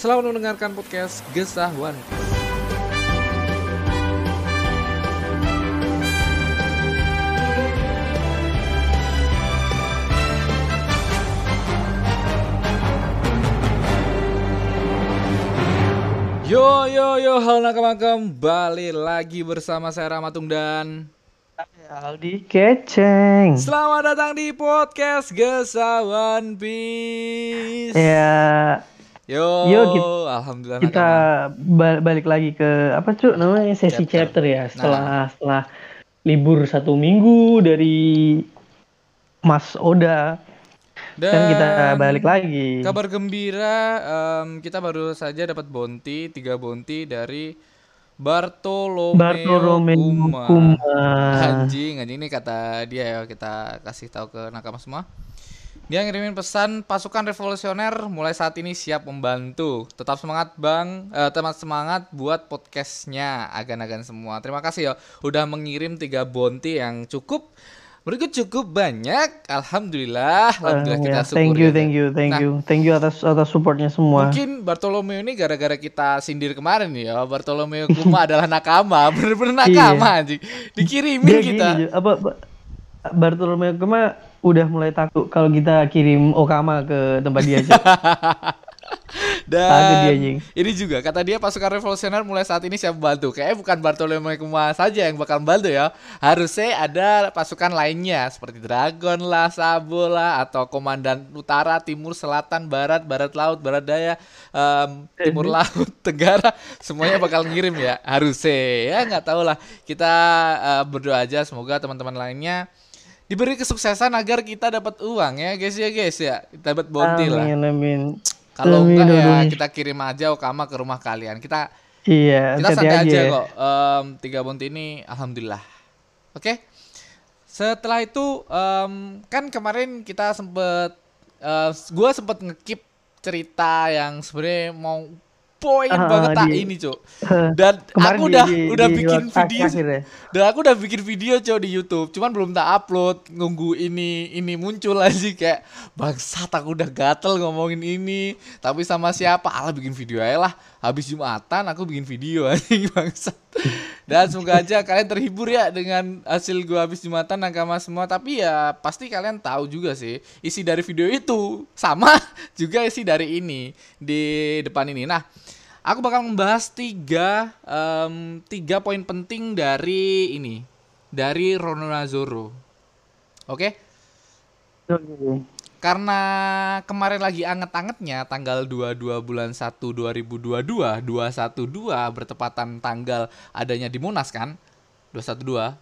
selalu mendengarkan podcast Gesah One Piece. Yo yo yo, halo nakama kembali lagi bersama saya Ramatung dan Aldi keceng. Selamat datang di podcast Gesa One Piece. Ya Yo, Yo, kita- alhamdulillah kita nakama. balik lagi ke apa cuk namanya sesi Chapter. chapter, ya setelah setelah libur satu minggu dari Mas Oda Dan kan kita balik lagi. Kabar gembira, em, kita baru saja dapat bonti, tiga bonti dari Bartolomeo, Bartolomeo Kuma. Kuma. Anjing, anjing ini kata dia ya kita kasih tahu ke nakama semua. Dia ngirimin pesan pasukan revolusioner mulai saat ini siap membantu. Tetap semangat bang, eh, teman semangat buat podcastnya agan-agan semua. Terima kasih ya udah mengirim tiga bonti yang cukup. Berikut cukup banyak. Alhamdulillah, alhamdulillah Eh, kita syukur thank you, thank you, thank Nah, you, thank you atas atas supportnya semua. Mungkin Bartolomeo ini gara-gara kita sindir kemarin ya. Bartolomeo Kuma adalah nakama, bener-bener nakama anjing. Dikirimin Dia kita. gini, apa, apa Bartolomeo Kema udah mulai takut kalau kita kirim Okama ke tempat dia aja. Dia, Dan anjing. ini juga kata dia pasukan revolusioner mulai saat ini siap membantu. Kayaknya bukan Bartolomeo Kuma saja yang bakal membantu ya. Harusnya ada pasukan lainnya seperti Dragon lah, Sabo lah, atau Komandan Utara, Timur, Selatan, Barat, Barat Laut, Barat Daya, em, Timur Laut, Tenggara, semuanya bakal ngirim ya. Harusnya ya nggak tahu lah. Kita eh, berdoa aja semoga teman-teman lainnya diberi kesuksesan agar kita dapat uang ya guys ya guys ya. Kita dapat bounty lah. Amin, amin. Kalau Amin, enggak ya kita kirim aja Okama ke rumah kalian. Kita Iya, kita santai aja ya. kok. Em, tiga bounty ini alhamdulillah. Oke. Setelah itu em, kan kemarin kita sempet eh, gua sempet ngekip cerita yang sebenarnya mau poin Ah, banget tak di- ini, Cuk. Dan aku udah di- udah di bikin video akhir ya? dan aku udah bikin video cow di YouTube, cuman belum tak upload. Nunggu ini ini muncul aja kayak bangsat aku udah gatel ngomongin ini. Tapi sama siapa? Alah bikin video aja lah. Habis Jumatan aku bikin video anjing bangsat. Dan semoga aja kalian terhibur ya dengan hasil gua habis Jumatan nakama semua. Tapi ya pasti kalian tahu juga sih isi dari video itu sama juga isi dari ini di depan ini. Nah, Aku bakal membahas tiga em, tiga poin penting dari ini dari Ronaldo Zoro. Oke? Oke. Karena kemarin lagi anget-angetnya tanggal 22 bulan 1 2022 212 bertepatan tanggal adanya di Monas kan? 212.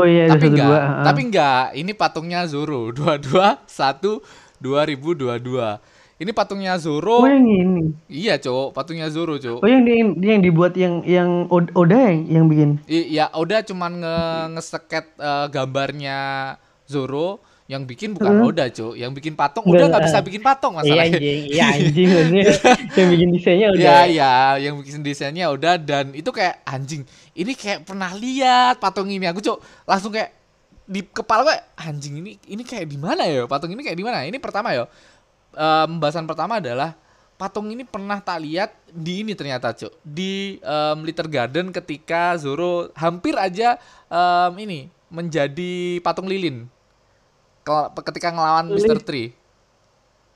Oh iya, tapi satu enggak, dua. ah. tapi enggak. Ini patungnya Zoro 22 1 2022. Ini patungnya Zoro. Oh yang ini. Iya, Cok. Patungnya Zoro, Cok. Oh yang di, dia yang dibuat yang yang Od- Oda yang yang bikin. I- ya Oda cuman nge ngeseket eh, gambarnya Zoro yang bikin bukan Oda cuy yang bikin patung udah nggak bisa bikin patung Iya masalahnya. anjing, iya anjing yang bikin desainnya udah. ya ya yang bikin desainnya udah dan itu kayak anjing ini kayak pernah lihat patung ini. Aku cuy langsung kayak di kepala gue anjing ini ini kayak di mana ya? Patung ini kayak di mana? Ini pertama ya. Pembahasan pertama adalah patung ini pernah tak lihat di ini ternyata cuk. Di em, Little Garden ketika Zoro hampir aja em, ini menjadi patung lilin ketika ngelawan. Mr. Tree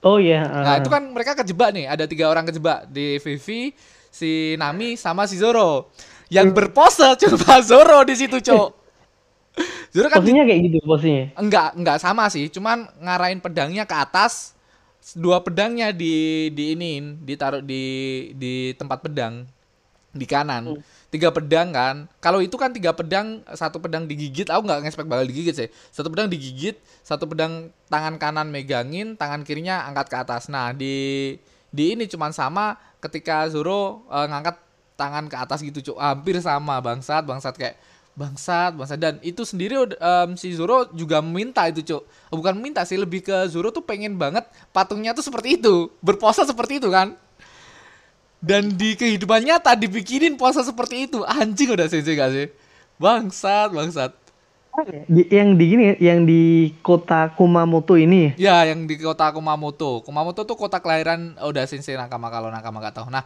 Oh iya. Nah ah. itu kan mereka kejebak nih, ada tiga orang kejebak di Vivi, si Nami sama si Zoro. Yang berpose cuma Zoro di situ, Cok. Zoro kan di- posisinya kayak gitu posisinya. enggak enggak sama sih, cuman ngarahin pedangnya ke atas, dua pedangnya di di ini ditaruh di di tempat pedang di kanan. Tiga pedang kan. Kalau itu kan tiga pedang, satu pedang digigit, aku nggak ngespek bakal digigit sih. Satu pedang digigit, satu pedang tangan kanan megangin, tangan kirinya angkat ke atas. Nah, di di ini cuman sama ketika Zoro eh, ngangkat tangan ke atas gitu cuk. Hampir sama bangsat bangsat. Kayak bangsat bangsat. Dan itu sendiri em, si Zoro juga minta itu cuk. Bukan minta sih lebih ke Zoro tuh pengen banget patungnya tuh seperti itu. Berpose seperti itu kan dan di kehidupan nyata dibikinin pose seperti itu anjing udah sensei gak sih bangsat bangsat Di- yang di gini yang di kota Kumamoto ini Ya, yang di kota Kumamoto. Kumamoto tuh kota kelahiran Oda Sensei Nakama kalau Nakama nggak tahu. Nah,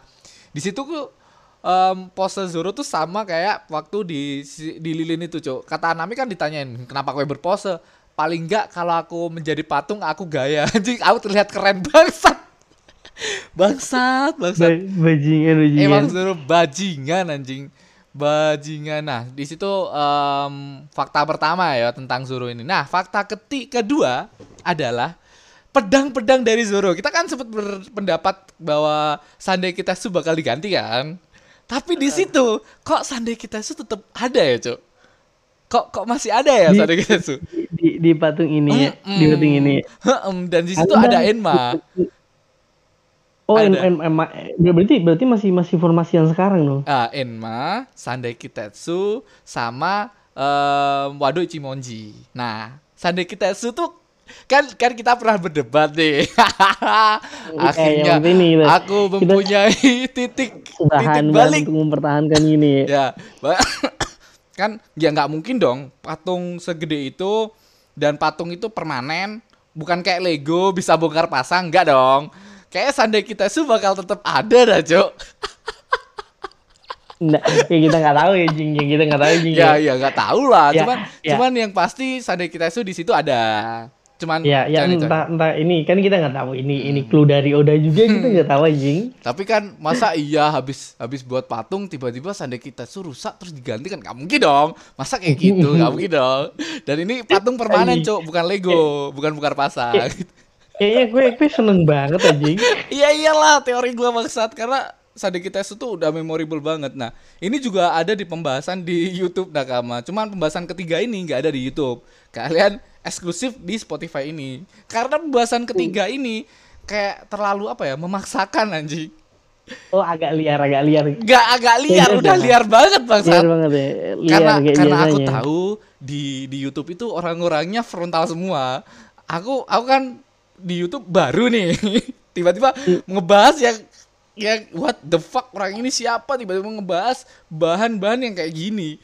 di situ tuh em, pose Zoro tuh sama kayak waktu di di lilin itu, Cuk. Kata Anami kan ditanyain, "Kenapa kowe berpose?" Paling enggak kalau aku menjadi patung aku gaya. Anjing, aku terlihat keren bangsat. Bangsat, bangsat. Ba- bajingan bajingan Emang Zoro bajingan anjing. Bajingan. Nah, di situ em, fakta pertama ya tentang Zoro ini. Nah, fakta keti kedua adalah pedang-pedang dari Zoro. Kita kan sempat berpendapat bahwa Sandai kita su bakal diganti kan. Tapi di situ kok Sandai kita su tetap ada ya, Cuk? Kok kok masih ada ya Di- Sandai kita su? di, di patung ini ya, di Mm-mm. patung ini Heem, Dan di situ Ada. ada Enma. Oh en, Ada. en, em- berarti berarti masih masih formasi yang sekarang dong Ah, Enma, Sandai Kitetsu, sama em, Wado Ichimonji. Nah, Sandai Kitetsu tuh kan kan kita pernah berdebat nih. Akhirnya yang penting nih, kita- aku mempunyai titik bahan titik bahan balik. untuk mempertahankan ini ya. Kan ya nggak mungkin dong patung segede itu dan patung itu permanen, bukan kayak Lego bisa bongkar pasang, nggak dong. Kayak Sandai Kitetsu bakal tetap ada dah, Cok. Nggak, ya kita nggak tahu ya jing ya kita nggak tahu jing Ya ya nggak tahu lah. Ya, cuman ya. cuman yang pasti Sade Kitesu di situ ada. Cuman ya ya itu. entah entah ini kan kita nggak tahu ini ini Hmm. clue dari Oda juga kita nggak tahu anjing Tapi kan masa iya habis habis buat patung tiba-tiba Sade Kitesu rusak terus diganti kan nggak mungkin dong. Masa kayak gitu nggak mungkin dong. Dan ini patung permanen cok bukan Lego bukan bongkar pasang. Kayaknya gue gue seneng banget anjing Iya iyalah teori gua maksud karena Sade Kitesu tuh udah memorable banget. Nah, ini juga ada di pembahasan di YouTube Nakama. Cuman pembahasan ketiga ini nggak ada di YouTube. Kalian eksklusif di Spotify ini. Karena pembahasan ketiga ini kayak terlalu apa ya? Memaksakan anjing. oh agak liar agak liar Nggak agak liar, Iya, udah iya. liar banget liar bangsat. banget ya liar Karena kayak karena aku tahu di di YouTube itu orang-orangnya frontal semua. Aku aku kan di YouTube baru nih. Tiba-tiba ngebahas yang yang what the fuck orang ini siapa tiba-tiba ngebahas bahan-bahan yang kayak gini.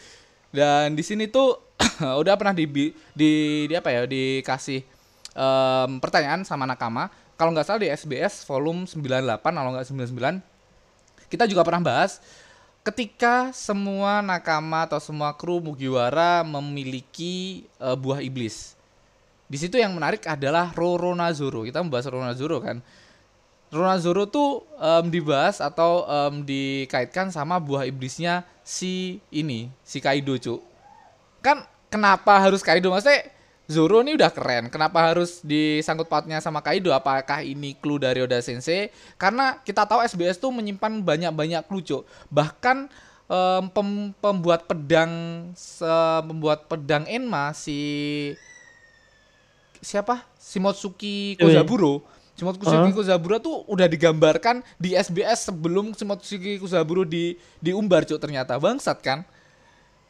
Dan di sini tuh udah pernah di, di di apa ya dikasih em, pertanyaan sama nakama. Kalau nggak salah di SBS volume 98 kalau nggak 99 kita juga pernah bahas ketika semua nakama atau semua kru Mugiwara memiliki eh, buah iblis. Di situ yang menarik adalah Roronoa-Zoro. Kita membahas Roronoa-Zoro kan. Roronoa-Zoro tuh em, dibahas atau em, dikaitkan sama buah iblisnya si ini, si Kaido, Cuk. Kan kenapa harus Kaido? Maksudnya Zoro ini udah keren. Kenapa harus disangkut pautnya sama Kaido? Apakah ini clue dari Oda Sensei? Karena kita tahu SBS tuh menyimpan banyak-banyak clue, Cuk. Bahkan em, pem- pembuat pedang se- pembuat pedang Enma si siapa? Shimotsuki Kozaburo. Shimotsuki Kozaburo tuh udah digambarkan di SBS sebelum Shimotsuki Kozaburo di diumbar, Cuk. Ternyata bangsat kan?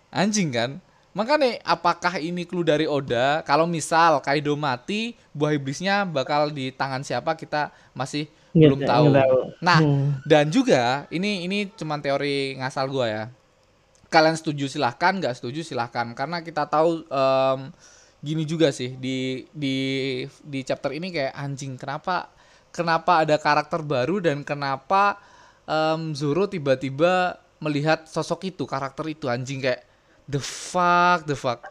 Anjing kan? Makanya apakah ini clue dari Oda? Kalau misal Kaido mati, buah iblisnya bakal di tangan siapa kita masih Nggak belum tahu, tahu. nggak tahu. Nah, Hmm. dan juga ini ini cuman teori ngasal gua ya. Kalian setuju silahkan, nggak setuju silahkan. Karena kita tahu em, gini juga sih di di di chapter ini kayak anjing kenapa kenapa ada karakter baru dan kenapa em, Zoro tiba-tiba melihat sosok itu karakter itu? Anjing kayak the fuck the fuck.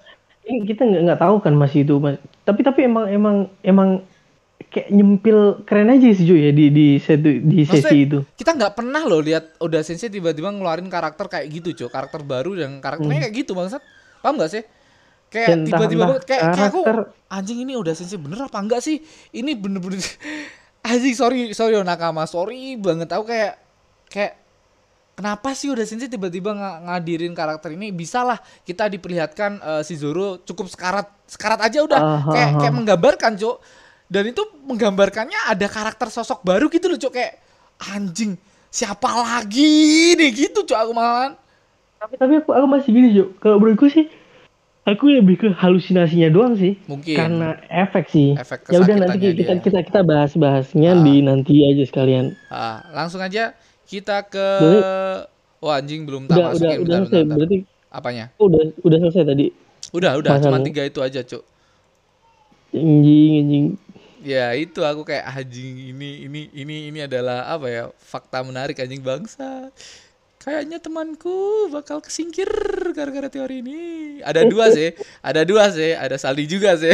Eh, kita nggak nggak tahu kan masih itu mas. Tapi tapi emang emang emang kayak nyempil keren aja sih Ju ya di di sesi di sesi Maksudnya, itu. kita nggak pernah loh lihat Oda Sensei tiba-tiba ngeluarin karakter kayak gitu cok karakter baru dan karakternya kayak gitu bangsat paham nggak sih kayak tiba-tiba kayak, kayak aku anjing ini Oda Sensei bener apa enggak sih? Ini bener-bener anjing sorry sorry nakama sorry banget. Aku kayak kayak kenapa sih Oda Sensei tiba-tiba nga- ngadirin karakter ini? Bisalah kita diperlihatkan eh, si Zoro cukup sekarat sekarat aja udah. Aha, kayak aha. kayak menggambarkan cok dan itu menggambarkannya ada karakter sosok baru gitu loh cok kayak anjing siapa lagi nih? Gitu cok aku malahan tapi tapi aku, aku masih gini Jo kalau menurutku sih aku lebih ke halusinasinya doang sih mungkin karena efek sih efek ya udah nanti kita dia. kita kita bahas bahasnya Ah. di nanti aja sekalian Ah, langsung aja kita ke Boleh. Wah anjing belum tak udah udah masukin udah bentar, selesai bentar, bentar. berarti Apanya? oh, udah udah selesai tadi Udah, udah, cuma tiga itu aja, Cuk. anjing anjing Ya, itu aku kayak anjing ini ini ini ini adalah apa ya? Fakta menarik anjing bangsa. Kayaknya temanku bakal kesingkir gara-gara teori ini. Ada dua sih, ada dua sih, ada Saldi juga sih.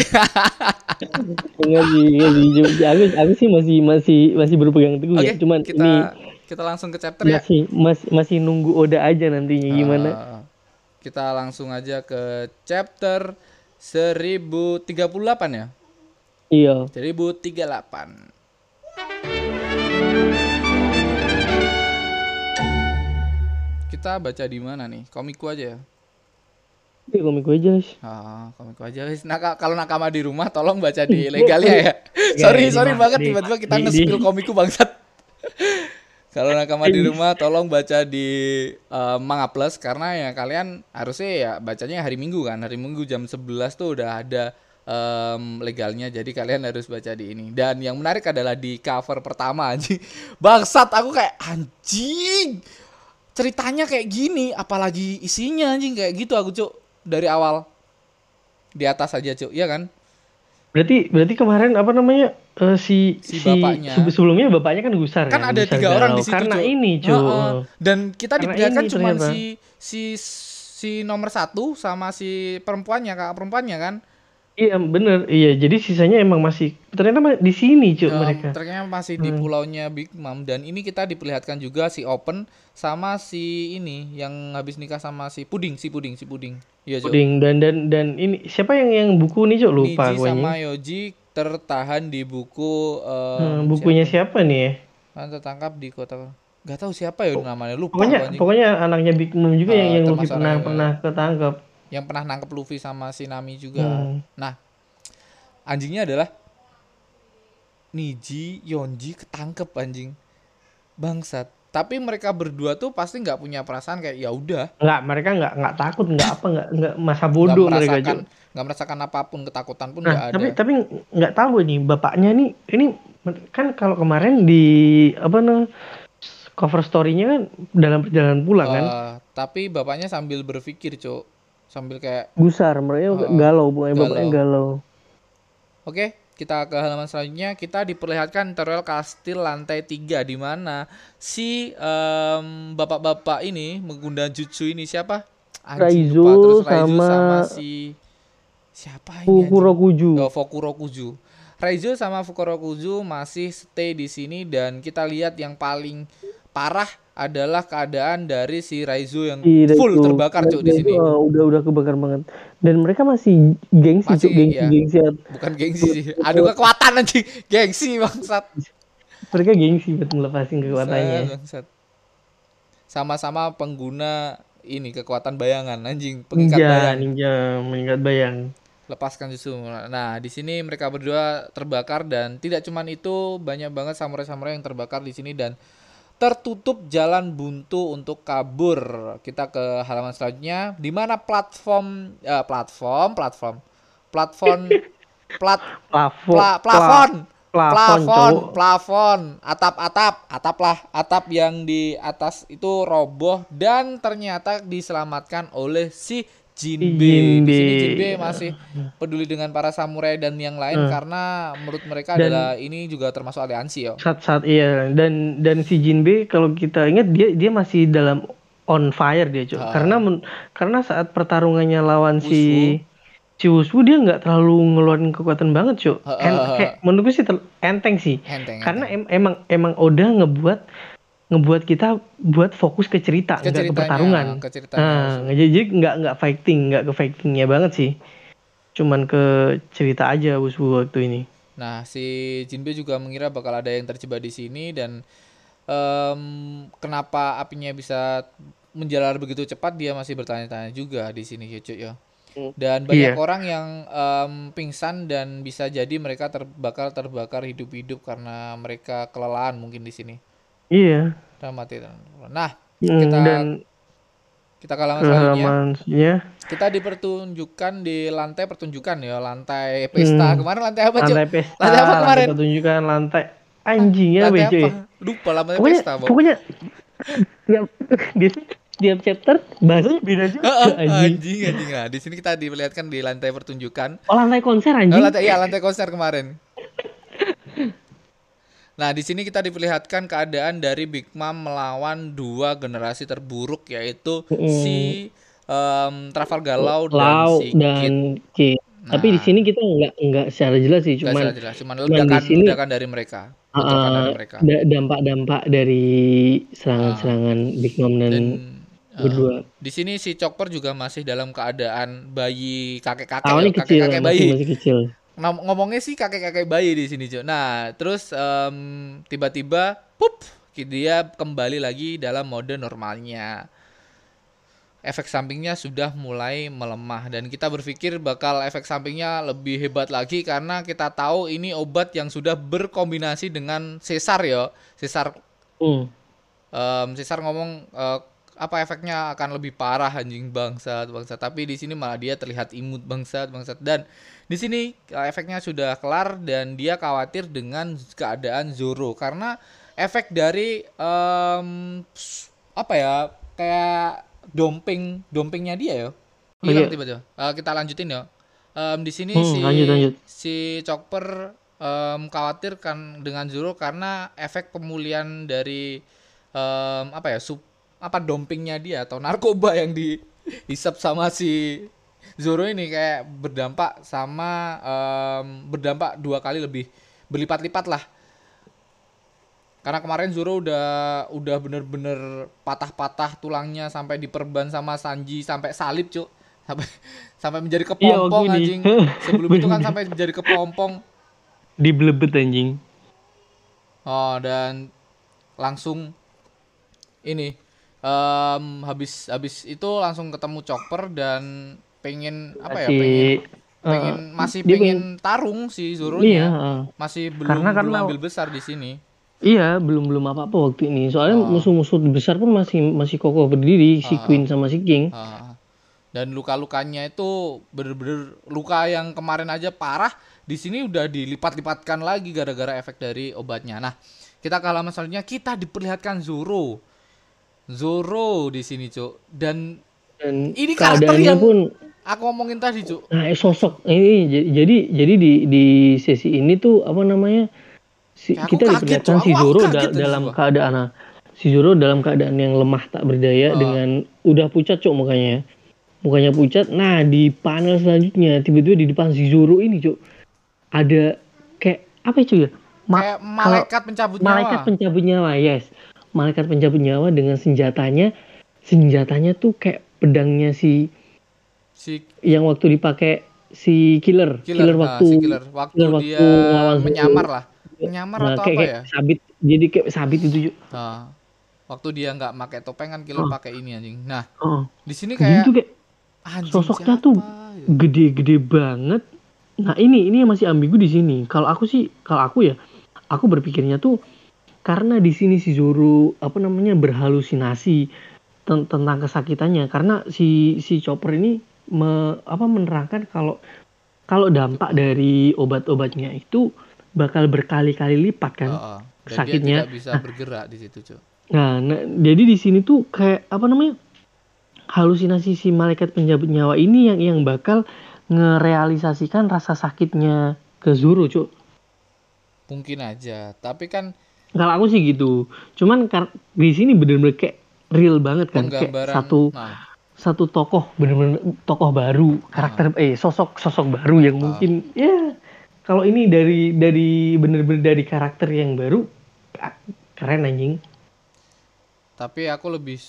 enggak sih enggak sih Jo. Ya, aku aku sih masih masih masih berpegang teguh Oke, ya cuman kita ini kita langsung ke chapter ya. masih masih masih nunggu Oda aja nantinya gimana Ah, kita langsung aja ke chapter 1038 ya. iya 1038. Kita baca di mana nih? Komikku aja ya. Iya komik gue aja guys. Ah, komikku aja. Wis, Naka, kalau nakama di rumah tolong baca di legalnya ya. sorry, di sorry ma- banget tiba-tiba kita nge-spill komikku bangsat. kalau nakama di rumah tolong baca di eh, Manga Plus karena ya kalian harusnya ya bacanya hari Minggu kan. Hari Minggu jam 11 tuh udah ada em, legalnya jadi kalian harus baca di ini. Dan yang menarik adalah di cover pertama anjing. Bangsat aku kayak anjing. Ceritanya kayak gini apalagi isinya anjing kayak gitu aku cuk dari awal. Di atas aja cuk, ya kan? Berarti berarti kemarin apa namanya eh, si Si si, bapaknya. se- sebelumnya bapaknya kan gusar kan kan, ada Gusar tiga orang di galau. situ karena Cuk. ini cuy Heeh. dan kita diperlihatkan cuma ternyata. si si si nomor satu sama si perempuannya kakak perempuannya kan iya bener iya jadi sisanya emang masih ternyata di sini cuy Em, mereka ternyata masih di Hmm. pulaunya Big Mom dan ini kita diperlihatkan juga si Open sama si ini yang habis nikah sama si Puding si Puding si Puding iya. Puding dan dan dan ini siapa yang yang buku nih cuy lupa Niji sama Yoji tertahan di buku em, Hmm, bukunya siapa nih ya? siapa? tertangkap di kota nggak tahu siapa ya namanya lupa Pokoknya pokoknya anaknya Big Mom juga Ah, yang yang Luffy termasuk pernah anaknya. pernah ketangkep. Yang pernah nangkep Luffy sama si Nami juga. Hmm. Nah, anjingnya adalah Niji, Yonji ketangkep anjing. Bangsat. Tapi mereka berdua tuh pasti nggak punya perasaan kayak ya udah, Enggak, mereka enggak enggak takut, enggak apa enggak enggak masa nggak bodoh mereka merasakan cuy. nggak merasakan apa pun ketakutan pun Nah, nggak ada. tapi tapi nggak tahu nih bapaknya nih ini kan kalau kemarin di apa nih cover story-nya kan dalam perjalanan pulang kan Eh, tapi bapaknya sambil berpikir, Cuk. Sambil kayak gusar mereka Oh, galau pokoknya galau. bapaknya galau Oke, kita ke halaman selanjutnya. Kita diperlihatkan tutorial kastil lantai 3 di mana si em, bapak-bapak ini menggunakan jutsu ini siapa? Raizo lupa. Terus Raizo sama- sama si siapa ini? anjing? Kurokuju Oh, Fukurokuju. Raizo sama Fukurokuju masih stay di sini dan kita lihat yang paling parah adalah keadaan dari si Raizo yang Iya, full itu. terbakar cuk di sini. uh, udah udah kebakar banget dan mereka masih gengsi Masih, Cuk. gengsi iya. gengsi Bukan gengsi sih. Aduh kekuatan anjing. Gengsi bangsat. mereka gengsi buat ngelepasin kekuatannya Bangsat, bangsat. Sama-sama pengguna ini kekuatan bayangan anjing, pengikat ninja bayang. ninja mengikat bayang Lepaskan justru. Nah, di sini mereka berdua terbakar dan tidak cuman itu, banyak banget samurai-samurai yang terbakar di sini dan tertutup jalan buntu untuk kabur. Kita ke halaman selanjutnya. Di mana platform eh, platform platform? Platform plat plafon. pla, plafon plafon, plafon plafon. Atap-atap atap. Lah atap yang di atas itu roboh dan ternyata diselamatkan oleh si Jinbe. Jinbe. Di sini Jinbe masih peduli dengan para samurai dan yang lain Hmm. karena menurut mereka Dan- adalah ini juga termasuk aliansi ya. saat saat iya dan dan si Jinbe kalau kita ingat dia dia masih dalam on fire dia cuy Ah. karena men- karena saat pertarungannya lawan si Wushu. si Wushu dia nggak terlalu ngeluarin kekuatan banget cuy ah. kayak menurutku sih ter- enteng sih Enteng. karena enteng. em- emang emang Oda ngebuat ngebuat kita buat fokus ke cerita Ke nggak ke pertarungan ke nah jadi nggak nggak fighting nggak ke fightingnya banget sih cuman ke cerita aja Wushu waktu ini Nah, si Jinbe juga mengira bakal ada yang terjebak di sini dan em, kenapa apinya bisa menjalar begitu cepat dia masih bertanya-tanya juga di sini ya cuy ya. Hmm. Dan banyak Iya. orang yang em, pingsan dan bisa jadi mereka terbakar terbakar hidup-hidup karena mereka kelelahan mungkin di sini. Iya. Udah mati. Nah, Hmm, kita dan kita ke halaman selanjutnya. Kita dipertunjukkan di lantai pertunjukan ya, lantai pesta. Hmm. Kemarin lantai apa, Cuk? lantai pesta, Lantai apa kemarin? pertunjukan lantai anjing ya Lantai BJ. apa? Lupa lantai Pokoknya pesta, Bang. pokoknya tiap di tiap chapter bahasanya beda juga Heeh, anjing. anjing, anjing. Nah, di sini kita diperlihatkan di lantai pertunjukan. Oh lantai konser Oh, anjing. lantai iya, lantai konser kemarin. Nah, di sini kita diperlihatkan keadaan dari Big Mom melawan dua generasi terburuk yaitu si em, Trafalgar Law dan Lau si Kid. dan Kid. Tapi di Nah. sini kita nggak nggak secara jelas sih, cuman jelas, jelas. cuman ledakan sini- ledakan dari mereka. Ledakan dari uh, mereka. da- dampak-dampak dari serangan-serangan Big Mom dan, Dan berdua. di sini si Chopper juga masih dalam keadaan bayi kakek-kakek, kakek-kakek masih, bayi. masih kecil. Ngom- ngomongnya sih kakek-kakek bayi di sini, Cuk. Nah, terus em, tiba-tiba pup dia kembali lagi dalam mode normalnya. Efek sampingnya sudah mulai melemah dan kita berpikir bakal efek sampingnya lebih hebat lagi karena kita tahu ini obat yang sudah berkombinasi dengan sesar ya. Sesar Hmm. Em, Cesar ngomong eh, apa efeknya akan lebih parah anjing bangsat bangsat. Tapi di sini malah dia terlihat imut bangsat bangsat. Dan di sini eh, efeknya sudah kelar dan dia khawatir dengan keadaan Zoro. Karena efek dari s- apa ya kayak domping dompingnya dia ya? Hilang iya. tiba-tiba. Eh, kita lanjutin ya. Em, di sini Hmm, si lanjut, lanjut. si Chopper em, khawatir kan dengan Zoro karena efek pemulihan dari em, apa ya sup apa dompingnya dia atau narkoba yang dihisap sama si Zoro ini kayak berdampak sama em, berdampak dua kali lebih berlipat-lipat lah karena kemarin Zoro udah udah bener-bener patah-patah tulangnya sampai diperban sama Sanji sampai salib cuk sampai sampai menjadi Iya, kepompong ini. anjing sebelum itu kan sampai menjadi kepompong Diblebet anjing. Oh, dan langsung ini em, habis habis itu langsung ketemu Chopper dan pengen apa ya Si- pengen eh, pengen masih pengen tarung si Iya, Zoro-nya. heeh. Masih belum Karena- belum karena- ambil besar di sini. Iya, belum belum apa-apa waktu ini. Soalnya Oh. musuh-musuh besar pun masih masih kokoh berdiri si Ah. Queen sama si King. Ah, dan luka-lukanya itu bener-bener luka yang kemarin aja parah di sini udah dilipat-lipatkan lagi gara-gara efek dari obatnya. Nah, kita ke halaman selanjutnya kita diperlihatkan Zoro. Zoro di sini, Cuk. Dan Dan Ini karakter yang- pun aku ngomongin tadi, Cuk. nah eh, sosok ini jadi jadi di di sesi ini tuh apa namanya? Si, aku kita diperlihatkan si Zoro da- dalam Cok. keadaan nah, si Zoro dalam keadaan yang lemah tak berdaya Ah. dengan udah pucat cok mukanya. Mukanya pucat. Nah, di panel selanjutnya tiba-tiba di depan si Zoro ini, Cok. Ada kayak apa itu ya? Ma- Kayak malaikat pencabut malaikat nyawa. pencabut nyawa yes malaikat pencabut nyawa dengan senjatanya senjatanya tuh kayak pedangnya si si yang waktu dipakai si killer killer, nah, waktu si killer waktu killer dia waktu ngelawan Zoro. menyamar lah. Menyamar nah, atau kayak, apa kayak ya? sabit jadi kayak sabit itu Ju. Nah, waktu dia nggak pakai topeng kan killer Oh. pakai ini anjing. Nah, oh. di sini kayak kayak anjing sosoknya siapa tuh ya? gede-gede banget nah ini ini yang masih ambigu di sini kalau aku sih kalau aku ya aku berpikirnya tuh karena di sini si Zoro apa namanya berhalusinasi ten- tentang kesakitannya karena si si Chopper ini me- apa menerangkan kalau kalau dampak dari obat-obatnya itu bakal berkali-kali lipat kan Heeh. Dan sakitnya. dia tidak bisa bergerak di situ, Cuk. Nah, nah, jadi di sini tuh kayak apa namanya? halusinasi si malaikat penjabut nyawa ini yang yang bakal ngerealisasikan rasa sakitnya ke Zoro, Cuk. Mungkin aja, tapi kan Kalau aku sih gitu. Cuman di sini bener-bener kayak real banget kan, kayak satu nah, satu tokoh bener-bener tokoh baru, karakter eh sosok sosok baru yang mungkin ya kalau ini dari dari bener-bener dari karakter yang baru ah, keren anjing. tapi aku lebih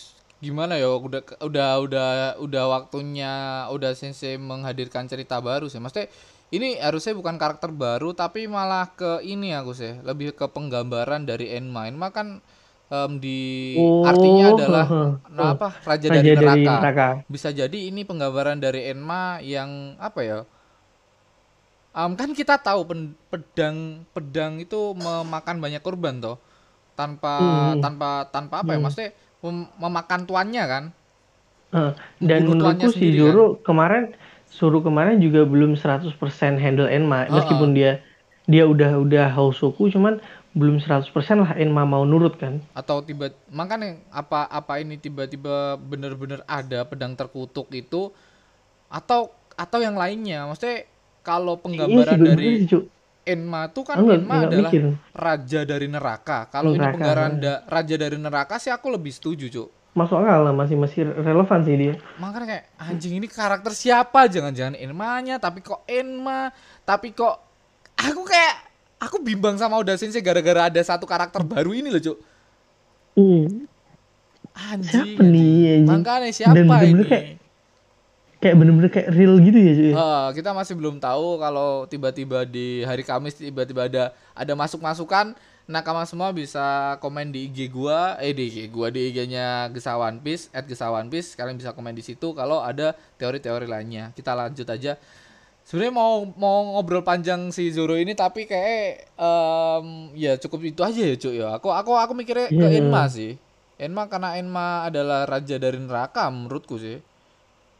gimana ya udah udah udah udah waktunya udah sensei menghadirkan cerita baru sih. Maksudnya ini harusnya bukan karakter baru tapi malah ke ini aku sih lebih ke penggambaran dari Enma Enma kan em, di Oh, artinya adalah heeh, nah, apa raja, Raja dari, neraka. dari neraka. bisa jadi ini penggambaran dari Enma yang apa ya Em, kan kita tahu pen- pedang pedang itu memakan banyak korban toh tanpa Hmm. tanpa tanpa apa ya Hmm. maksudnya mem- memakan tuannya kan Eh, dan menurutku si kan? Zoro kemarin Zoro kemarin juga belum 100% handle Enma Heeh. meskipun dia dia udah udah Hosoku cuman belum 100% lah Enma mau nurut kan. Atau tiba makanya apa apa ini tiba-tiba bener-bener ada pedang terkutuk itu atau atau yang lainnya. Maksudnya kalau Iya penggambaran bener dari Cuk. Enma tuh kan Aku nggak Enma nggak adalah mikir. raja dari neraka. Kalau ini penggambaran da- raja dari neraka sih aku lebih setuju cuk masuk akal lah masih masih relevan sih dia. Makanya kayak anjing ini karakter siapa? Jangan-jangan Enmanya tapi kok Enma? Tapi kok aku kayak aku bimbang sama Oda Sensei gara-gara ada satu karakter baru ini loh cuk. Hmm. anjing Siapa nih, anjing? makanya siapa Dan bener-bener ini? kayak- kayak bener-bener kayak real gitu ya cuy Eh, kita masih belum tahu kalau tiba-tiba di hari Kamis tiba-tiba ada ada masuk-masukan nakama semua bisa komen di IG gua eh di IG gua di IG-nya Gesawan Piece at Gesawan Piece. Kalian bisa komen di situ kalau ada teori-teori lainnya. Kita lanjut aja. Sebenarnya mau mau ngobrol panjang si Zoro ini tapi kayak em, ya cukup itu aja ya cuy ya. Aku aku aku mikirnya ke Iya. Enma sih. Enma karena Enma adalah raja dari neraka menurutku sih.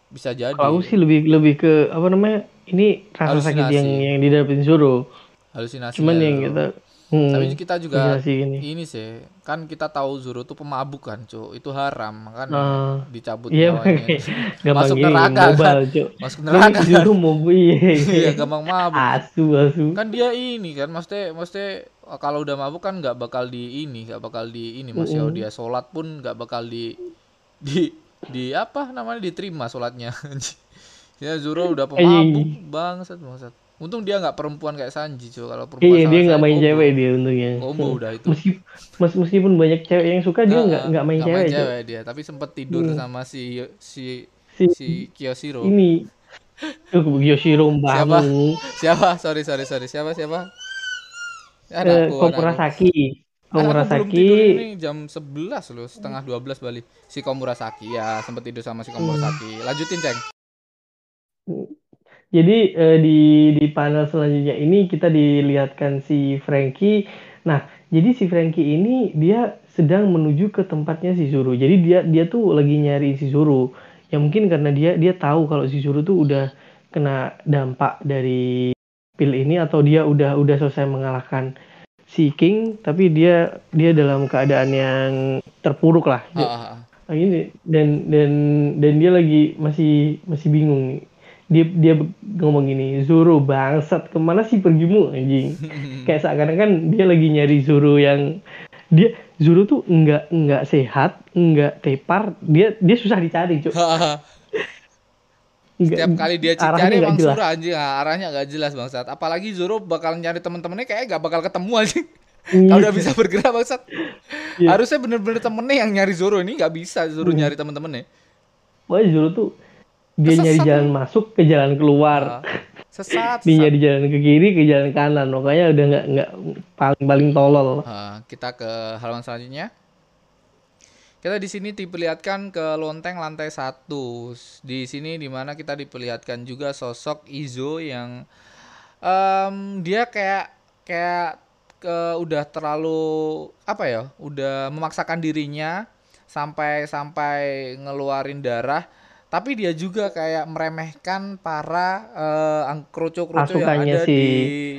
Bisa jadi. Kalau aku sih lebih lebih ke apa namanya ini rasa sakit Halusinasi. yang yang didapetin Zoro. Halusinasi cuman ya, yang kita hmm, tapi kita juga halusinasi ini. ini sih kan kita tahu Zoro tuh pemabuk kan cu itu haram kan? Ah. dicabut iya gampang Masuk gini neraka, mobile kan? masuk neraka. Kan Zoro mau iya iya. Gampang mabuk. Asu asu. Kan dia ini kan maksudnya maksudnya kalau udah mabuk kan nggak bakal di ini nggak bakal di ini mas ya Mm-mm. dia sholat pun nggak bakal di di di apa namanya diterima sholatnya. Ya Zoro udah pemabuk bangsat bangsat untung dia nggak perempuan kayak Sanji cuy kalau perempuan iya dia nggak main combo. cewek dia untungnya. Combo udah itu. Meski, mes- meskipun banyak cewek yang suka dia Heeh, nggak nggak main cewek, Cuk. dia. Tapi sempet tidur Hmm. sama si si si, si Kiyoshiro. ini. Tuh, Yoshiro Siapa? siapa? Sorry sorry sorry. Siapa siapa? Anakku anakku. Komurasaki Komurasaki ini jam 11 loh setengah 12 balik si Komurasaki ya sempet tidur sama si Komurasaki lanjutin ceng Jadi eh, di di panel selanjutnya ini kita dilihatkan si Frankie. Nah, jadi si Frankie ini dia sedang menuju ke tempatnya si Zoro. Jadi dia dia tuh lagi nyari si Zoro. Ya mungkin karena dia dia tahu kalau si Zoro tuh udah kena dampak dari pil ini atau dia udah udah selesai mengalahkan si King, tapi dia dia dalam keadaan yang terpuruk lah. Ah, ah, ah. Nah, ini dan dan dan dia lagi masih masih bingung nih. Dia dia ngomong gini, Zoro bangsat ke mana sih pergimu anjing? Kayak seakan-akan dia lagi nyari Zoro yang dia Zoro tuh nggak nggak sehat, nggak tepar, dia dia susah dicari, Cuk. Nggak- Setiap kali dia cari emang jelas. surah anjing ah, arahnya nggak jelas bangsat apalagi Zoro bakal nyari temen-temennya kayak nggak bakal ketemu anjing kalau udah bisa bergerak bangsat Iya. harusnya bener-bener temennya yang nyari Zoro ini nggak bisa Zoro Hmm. nyari temen-temennya Pokoknya Zoro tuh dia Kesesat nyari jalan masuk ke jalan keluar. Ah, sesat, Dia sesat. nyari jalan ke kiri ke jalan kanan. Makanya udah nggak nggak paling paling tolol. Ah, kita ke halaman selanjutnya. Kita di sini diperlihatkan ke lonteng lantai satu. Di sini di mana kita diperlihatkan juga sosok Izo yang em, dia kayak kayak ke udah terlalu apa ya? Udah memaksakan dirinya sampai sampai ngeluarin darah. Tapi dia juga kayak meremehkan para eh, ang- kroco-kroco yang ada si di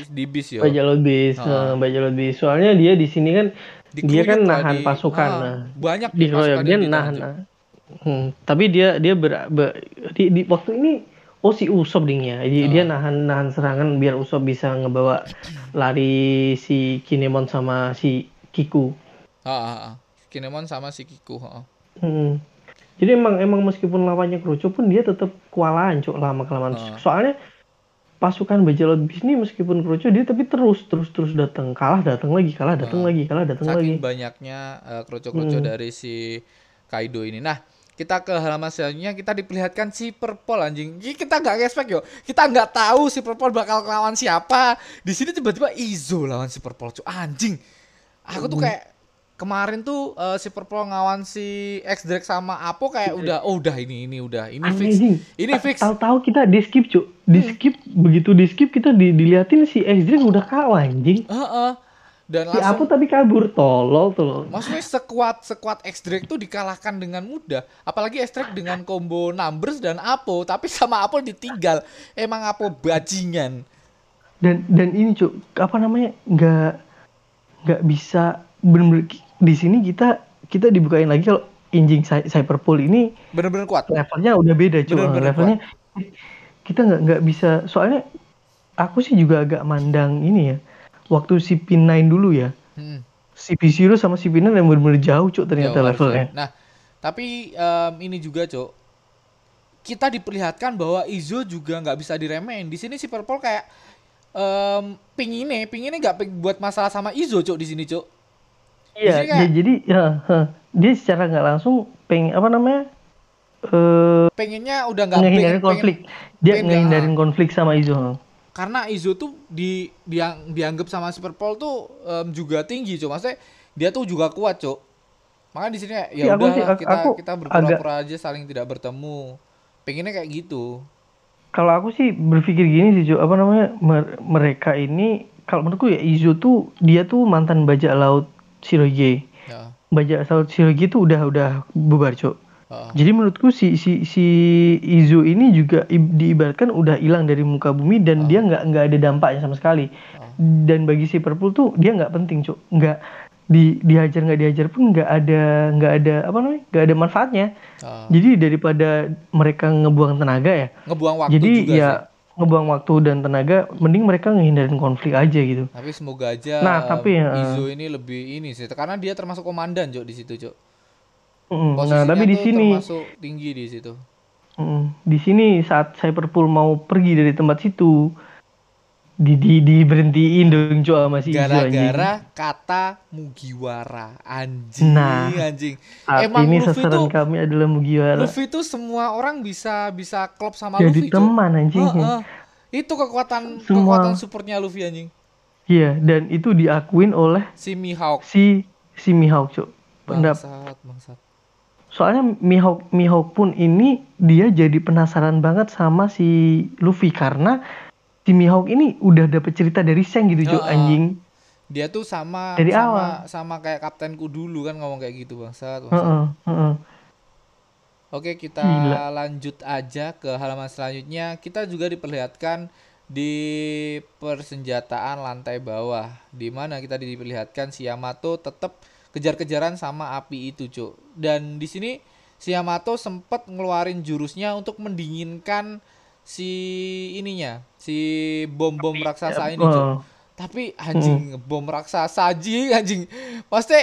di bis ya. Baca bis, baca bis. Soalnya dia di sini kan dia kan nahan di- pasukan. ah, nah. banyak di pasukan dia nahan. Nah. Hmm, tapi dia dia ber, ber- di, di waktu ini oh si Usop dingnya. Dia, Ah. dia nahan nahan serangan biar Usop bisa ngebawa lari si Kinemon sama si Kiku. Ah, ah, ah. Kinemon sama si Kiku. ah. Hmm. Jadi emang emang meskipun lawannya kerucu pun dia tetap kewalahan cuk lama kelamaan. Ah. Soalnya pasukan Bajalot Bis ini meskipun kerucu dia tapi terus terus terus datang kalah datang lagi kalah datang Ah. lagi kalah datang lagi. Saking banyaknya eh, kroco-kroco Hmm. dari si Kaido ini. Nah, kita ke halaman selanjutnya kita diperlihatkan si Purple anjing. Ini kita nggak expect yo. Kita nggak tahu si Purple bakal lawan siapa. Di sini tiba-tiba Izo lawan si Purple. Cuk, anjing. Aku tuh Hmm. kayak kemarin tuh eh, si Purple ngawan si X Drake sama Apo kayak udah oh udah ini ini udah ini fix. Anjing. Ini fix. Tahu-tahu kita di skip cuk. Di skip begitu di skip kita di, diliatin si X udah kalah anjing. Heeh. dan Si Apo tapi kabur tolol tuh maksudnya sekuat sekuat X-Drake tuh dikalahkan dengan mudah apalagi X-Drake dengan combo numbers dan Apo tapi sama Apo ditinggal emang Apo bajingan Dan dan ini cuk apa namanya nggak nggak bisa bener-bener di sini kita kita dibukain lagi kalau injing Cy- Cyberpool ini bener-bener kuat levelnya udah beda cuy Bener-bener levelnya kita nggak nggak bisa soalnya aku sih juga agak mandang ini ya waktu si P9 dulu ya Hmm. si P0 sama si P9 yang bener-bener jauh cuk ternyata Jauh levelnya harusnya. Nah, tapi em, ini juga, Cok. Kita diperlihatkan bahwa Izo juga nggak bisa diremehin. Di sini si Purple kayak em pinginnya, pinginnya nggak buat masalah sama Izo, Cok, di sini, Cok. Iya dia- jadi ya dia secara nggak langsung pengen apa namanya eh Pengennya udah nggak ngehindarin pengen- konflik pengen- dia pengen- ngehindarin konflik sama Izo karena Izo tuh di diang, dianggap sama si Purple tuh em, juga tinggi, Cok. Maksudnya dia tuh juga kuat, Cok. Makanya di sini ya aku udah sih- aku- kita aku kita berpura-pura aja saling tidak bertemu. Pengennya kayak gitu. kalau aku sih berpikir gini sih, Cuk, apa namanya mer- mereka ini kalau menurutku ya Izo tuh dia tuh mantan bajak laut Shiroge. Ya. Bajak laut Shiroge tuh udah udah bubar, Cuk. heeh. Jadi menurutku si si si Izo ini juga diibaratkan udah hilang dari muka bumi dan dia nggak nggak ada dampaknya sama sekali. Dan bagi si Purple tuh dia nggak penting, Cuk. Nggak di dihajar nggak dihajar pun nggak ada nggak ada apa namanya nggak ada manfaatnya. Heeh. Jadi daripada mereka ngebuang tenaga ya, ngebuang waktu jadi juga ya sih. Ngebuang waktu dan tenaga mending mereka ngehindarin konflik aja gitu Tapi semoga aja Nah, tapi ya, Izo ini lebih ini sih karena dia termasuk komandan Cok di situ Cok. Mm, nah Posisinya tapi di sini termasuk tinggi di situ. mm, di sini saat Cyberpool mau pergi dari tempat situ di di diberhentiin dong Cok sama si. Gara-gara kata Mugiwara anjing Nah, anjing. saat Emang ini Luffy sasaran tuh kami adalah Mugiwara Luffy tuh semua orang bisa bisa klop sama jadi Luffy Cok. teman anjing Heeh. Itu kekuatan Semua- kekuatan supportnya Luffy anjing. iya dan itu diakuin oleh Si Mihawk. si si Mihawk Cok Pendap- Bangsat, bangsat. soalnya Mihawk Mihawk pun ini dia jadi penasaran banget sama si Luffy karena si Mihawk ini udah dapet cerita dari Seng gitu Cok Heeh. anjing Dia tuh sama Dari sama awal. sama kayak kaptenku dulu kan ngomong kayak gitu bangsat. bangsat. Heeh, heeh. Oke, kita Gila. lanjut aja ke halaman selanjutnya. Kita juga diperlihatkan di persenjataan lantai bawah, di mana kita diperlihatkan si Yamato tetap kejar-kejaran sama api itu, Cuk. Dan di sini si Yamato sempat ngeluarin jurusnya untuk mendinginkan si ininya, si bom-bom raksasa ini, Cuk. Heeh. Tapi anjing bom raksasa anjing anjing. Pasti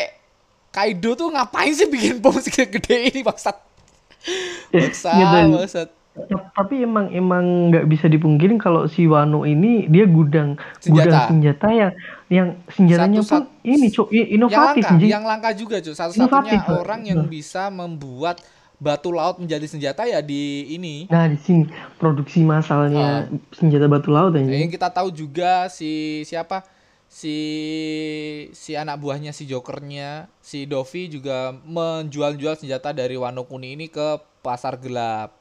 Kaido tuh ngapain sih bikin bom segede ini bangsat? Bangsat, Iya, dan- bangsat. Ta- tapi emang emang nggak bisa dipungkirin kalau si Wano ini dia gudang Senjata. gudang senjata yang yang senjatanya Satu- pun ini cok i- Yang inovatif langka, yang langka juga cuy. Satu-satunya Inovatif, orang yang bisa membuat batu laut menjadi senjata ya di ini. Nah di sini produksi masalnya Ah. senjata batu laut anjing. yang kita tahu juga si siapa? Si si anak buahnya si Jokernya, si Dovi juga menjual-jual senjata dari Wano Kuni ini ke pasar gelap.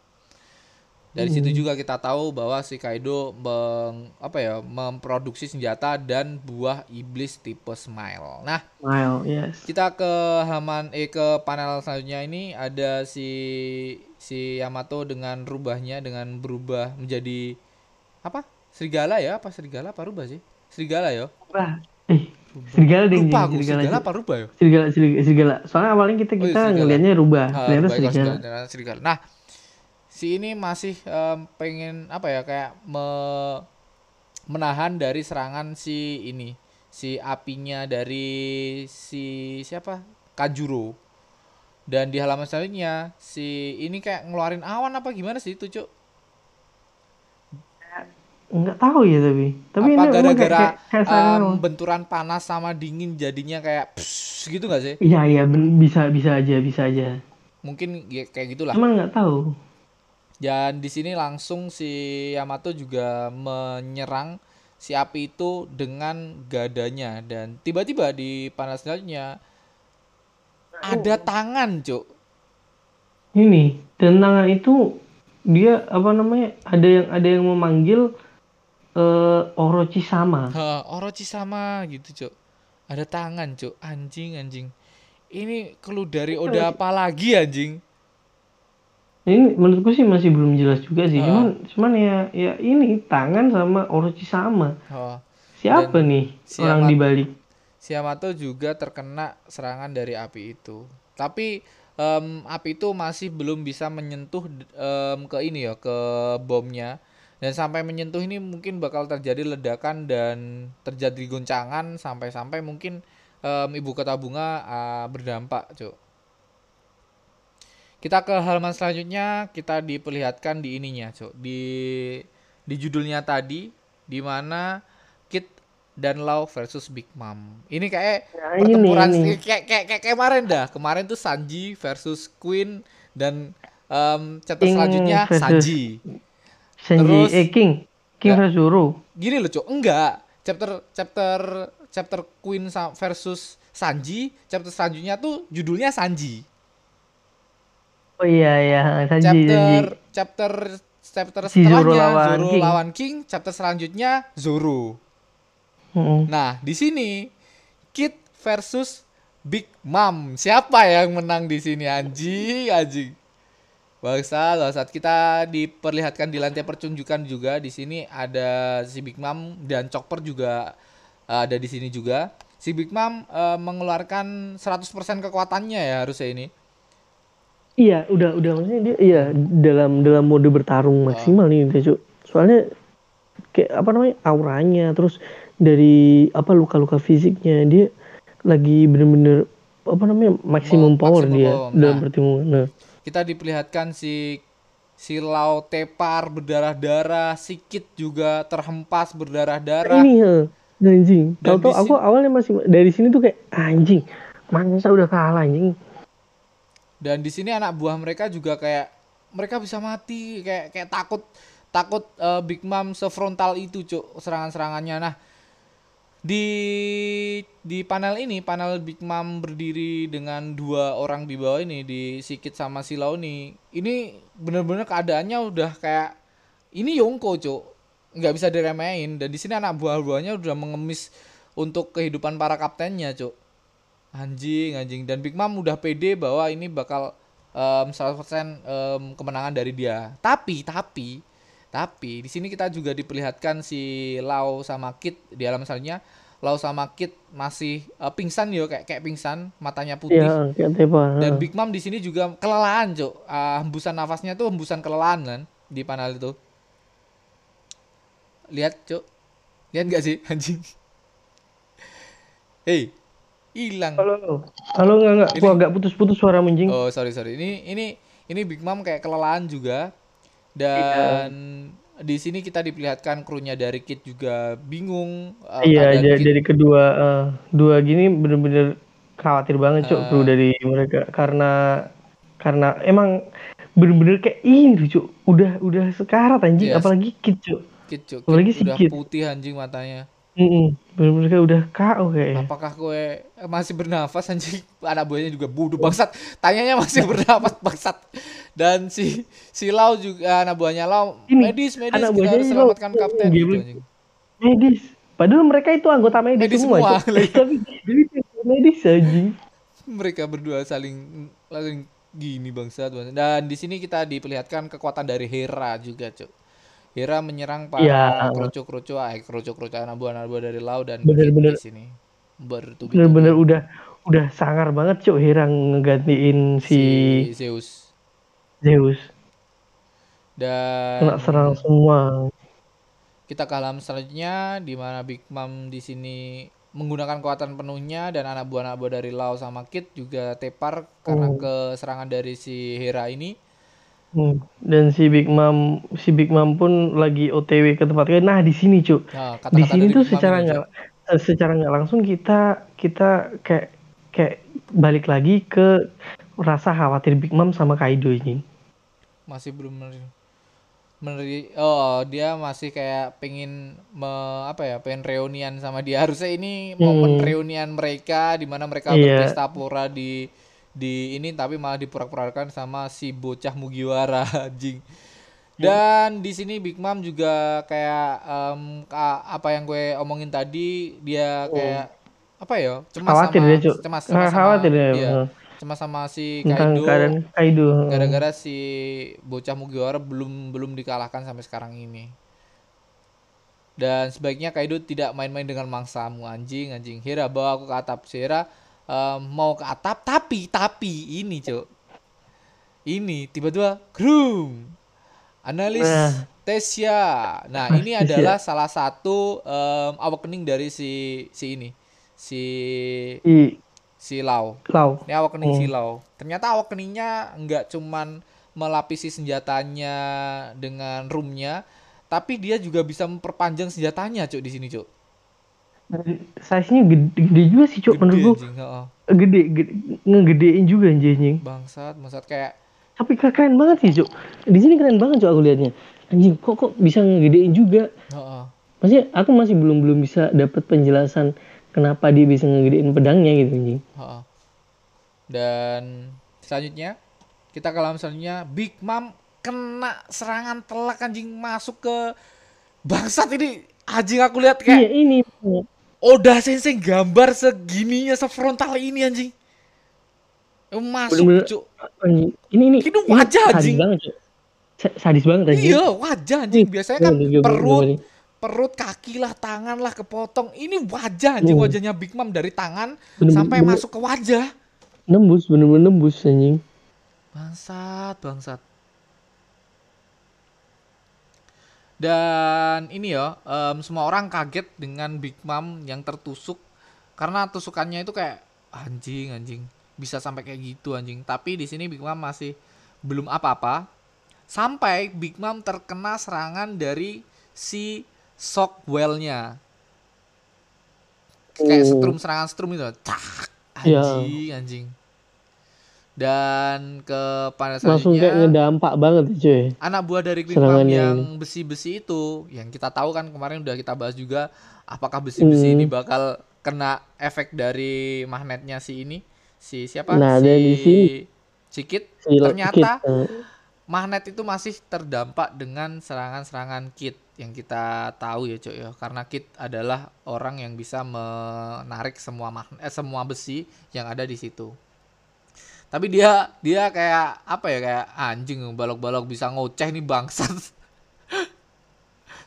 Dari situ Hmm. juga kita tahu bahwa si Kaido meng, apa ya, memproduksi senjata dan buah iblis tipe Smile. Nah, Wow, yes. kita ke halaman eh ke panel selanjutnya ini ada si si Yamato dengan rubahnya dengan berubah menjadi apa? Serigala ya? Apa serigala apa rubah sih? Serigala ya? Wah, eh serigala deh Lupa aku serigala. serigala apa rubah ya? Serigala, serigala, serigala. Soalnya awalnya kita Oh, iya, kita ngelihatnya rubah, Ah, ternyata rubah itu serigala. serigala. Nah, si ini masih em, pengen apa ya kayak me- menahan dari serangan si ini si apinya dari si siapa Kanjuro dan di halaman selanjutnya si ini kayak ngeluarin awan apa gimana sih itu cuk Nggak tahu ya tapi. Tapi apa emang gara-gara kayak, kayak emang. benturan panas sama dingin jadinya kayak pss, gitu nggak sih Iya iya bisa bisa aja bisa aja. mungkin ya kayak gitulah Cuman nggak tahu. Dan di sini langsung si Yamato juga menyerang si api itu dengan gadanya dan tiba-tiba di panel selanjutnya ada tangan, Cuk. Ini dan tangan itu dia apa namanya ada yang ada yang memanggil eh Orochi sama. Orochi sama gitu, Cuk. Ada tangan, Cuk. Anjing, anjing. Ini clue dari Oda apa lagi, anjing? Ini menurutku sih masih belum jelas juga sih. Ah. Cuman cuman ya ya ini tangan sama Orochi sama. Oh. Siapa Dan nih si orang Amat- di balik? Si Yamato juga terkena serangan dari api itu. Tapi em, api itu masih belum bisa menyentuh em, ke ini ya, ke bomnya. Dan sampai menyentuh ini mungkin bakal terjadi ledakan dan terjadi goncangan sampai-sampai mungkin em, ibu kota bunga ah, berdampak, Cuk. Kita ke halaman selanjutnya, kita diperlihatkan di ininya, Cuk. Di di judulnya tadi di mana Kit dan Lau versus Big Mom. Ini kayak Nah, pertempuran ini, ini. Kayak, kayak kayak kemarin dah. Kemarin tuh Sanji versus Queen dan em, chapter King selanjutnya versus- Sanji. Sanji Terus- eh King King Ya. versus Zoro. Gini loh, Cuk. Enggak. Chapter chapter chapter Queen versus Sanji, chapter selanjutnya tuh judulnya Sanji. Oh iya iya Sanji chapter Sanji. chapter chapter Si Zoro setelahnya lawan Zoro King. lawan King, chapter selanjutnya Zoro. Mm-mm. Nah, di sini Kid versus Big Mom. Siapa yang menang di sini anjing, anjing. Bangsa, saat kita diperlihatkan di lantai pertunjukan juga di sini ada si Big Mom dan Chopper juga uh, ada di sini juga. Si Big Mom uh, mengeluarkan 100% kekuatannya ya harusnya ini. Iya, udah udah maksudnya dia iya dalam dalam mode bertarung Ah. maksimal nih dia, Cuk. Soalnya kayak apa namanya? auranya terus dari apa luka-luka fisiknya dia lagi bener-bener apa namanya? maksimum Mau- power maksimum dia power. dalam Nah. pertemuan. Nah, kita diperlihatkan si si Lau tepar berdarah-darah, si Kid juga terhempas berdarah-darah. ini ya, anjing. Tahu-tahu aku awalnya masih dari sini tuh kayak anjing. Masa udah kalah anjing. Dan di sini anak buah mereka juga kayak mereka bisa mati, kayak kayak takut takut eh, Big Mom sefrontal itu, Cuk, serangan-serangannya. Nah, di di panel ini, panel Big Mom berdiri dengan dua orang di bawah ini di Sikit sama si Lau nih. Ini bener-bener keadaannya udah kayak ini Yongko, Cuk. nggak bisa diremehin dan di sini anak buah-buahnya udah mengemis untuk kehidupan para kaptennya, Cuk. Anjing, anjing. Dan Big Mom udah pede bahwa ini bakal em, 100% em, kemenangan dari dia. Tapi, tapi, tapi di sini kita juga diperlihatkan si Lau sama Kit di alam selanjutnya. Lau sama Kit masih eh, pingsan yo kayak kayak pingsan, matanya putih. Kayak tepar. Dan. Big Mom di sini juga kelelahan, Cuk. Ah, hembusan nafasnya tuh hembusan kelelahan kan di panel itu. Lihat, Cuk. Lihat gak sih, anjing? Hei, hilang. Halo. Halo enggak enggak. Gua agak putus-putus suara anjing. Oh, sorry sorry. Ini ini ini Big Mom kayak kelelahan juga. Dan di sini kita diperlihatkan krunya dari Kit juga bingung. eh, Iya, keadaan ja- Kit- dari kedua eh, dua gini bener-bener khawatir banget cuk Ah. kru dari mereka karena karena emang bener-bener kayak ini cuk udah udah sekarat anjing Yes. apalagi Kit, Cuk. Kit apalagi si udah Kit. putih anjing matanya. Mm-mm. bener-bener kayak udah KO kayaknya Apakah kowe masih bernafas anjing? Anak buahnya juga bodoh bangsat. Tanyanya masih bernafas bangsat. Dan si si Lau juga anak buahnya Lau Ini, medis medis anak kita harus Lau, selamatkan kapten dia gitu anjing. medis padahal mereka itu anggota medis, Medis semua, tapi medis anjing Mereka berdua saling saling gini bangsat. bangsat. Dan di sini kita diperlihatkan kekuatan dari Hera juga, Cuk. Hera menyerang para Iya. kerucu-kerucu, ah kerucu-kerucu anak buah anak buah dari Lau dan Bener-bener. Kit di sini. Bertubi-tubi. bener-bener udah udah sangar banget cuk Hera ngegantiin si, si Zeus. Zeus Dan kena serang semua kita ke halaman selanjutnya di mana Big Mom di sini menggunakan kekuatan penuhnya dan anak buah anak buah dari Lau sama Kit juga tepar karena Oh. keserangan dari si Hera ini. Hmm. Dan si Big Mom, si Big Mom pun lagi OTW ke tempat. Nah di sini cuk, Nah, di sini tuh secara nggak, eh, secara nggak langsung kita kita kayak kayak balik lagi ke rasa khawatir Big Mom sama Kaido ini. masih belum menerima meneri oh dia masih kayak pengen me, apa ya pengen reunian sama dia harusnya ini momen Hmm. reunian mereka di mana mereka Iya. berpesta pora di di ini tapi malah dipurak-purakan sama si bocah Mugiwara anjing. Dan di sini Big Mom juga kayak ka- apa yang gue omongin tadi dia kayak apa ya cemas Khawatir sama dia, Cuk. cemas, Nggak cemas sama khawatir dia, iya, heeh. cemas sama si Kaido. Kaido. gara-gara si bocah Mugiwara belum belum dikalahkan sampai sekarang ini. Dan sebaiknya Kaido tidak main-main dengan mangsamu anjing anjing. Hera bawa aku ke atap. Si Em, mau ke atap tapi tapi ini cok ini tiba-tiba groom analis Nah. Tesia nah ini Tesia. adalah salah satu em, awakening dari si si ini si I si Lau Lau. ini awakening Hmm. silau. Ternyata awakeningnya nggak cuman melapisi senjatanya dengan roomnya, tapi dia juga bisa memperpanjang senjatanya, cuk di sini, cuk. Size-nya gede, gede juga sih. Gede, Menurut gua anjing, heeh. gede, gede ngegedein juga anjing. Bangsat, bangsat kayak Tapi keren banget sih, Cuk. Di sini keren banget, Cuk, aku lihatnya. Anjing, kok kok bisa ngegedein juga? heeh. Maksudnya aku masih belum belum bisa dapat penjelasan kenapa dia bisa ngegedein pedangnya gitu anjing. heeh. Dan selanjutnya kita ke alam selanjutnya Big Mom kena serangan telak anjing masuk ke bangsat ini anjing aku lihat Iya, kayak ini. Oda Sensei gambar segininya sefrontal ini anjing. Masuk Bener-bener cuk. Ini ini. Ini wajah, sadis anjing. banget, Cuk. Sa- Sadis banget anjing. Iya wajah anjing. Biasanya kan Bener, bener, perut, bener. perut, kaki lah, tangan lah kepotong. Ini wajah anjing wajahnya Big Mom dari tangan Bener, sampai bener. masuk ke wajah. Nembus, bener-bener nembus anjing. Bangsat, bangsat. Dan ini ya, em, semua orang kaget dengan Big Mom yang tertusuk karena tusukannya itu kayak anjing, anjing. Bisa sampai kayak gitu anjing. Tapi di sini Big Mom masih belum apa-apa. Sampai Big Mom terkena serangan dari si Shockwell-nya. Kayak Oh. setrum serangan setrum itu. Cak, Ya. anjing, anjing. Dan ke pada Langsung kayak ngedampak banget cuy. anak buah dari Serangannya yang besi-besi itu yang kita tahu kan kemarin udah kita bahas juga apakah besi-besi Hmm. ini bakal kena efek dari magnetnya si ini? Si siapa? Nah, si sini- si Kit Si ternyata Kid, eh, magnet itu masih terdampak dengan serangan-serangan Kit yang kita tahu ya cuy ya. Karena Kit adalah orang yang bisa menarik semua magnet eh, semua besi yang ada di situ tapi dia dia kayak apa ya kayak anjing balok-balok bisa ngoceh nih bangsat.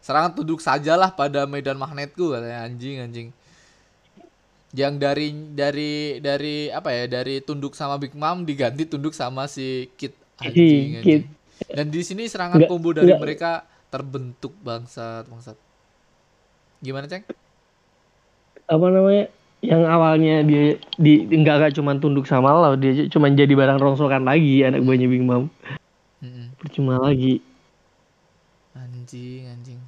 Serangan tunduk sajalah pada medan magnetku katanya. Anjing anjing. Yang dari dari dari apa ya dari tunduk sama Big Mom diganti tunduk sama si Kit anjing, Kid. anjing. dan di sini serangan Nggak- combo dari nggak- mereka terbentuk bangsat bangsat. Gimana ceng? Apa namanya? Yang awalnya dia di enggak enggak cuma tunduk sama lo, dia cuma jadi barang rongsokan lagi anak buahnya Big Mom. Mm-mm. Percuma lagi. anjing anjing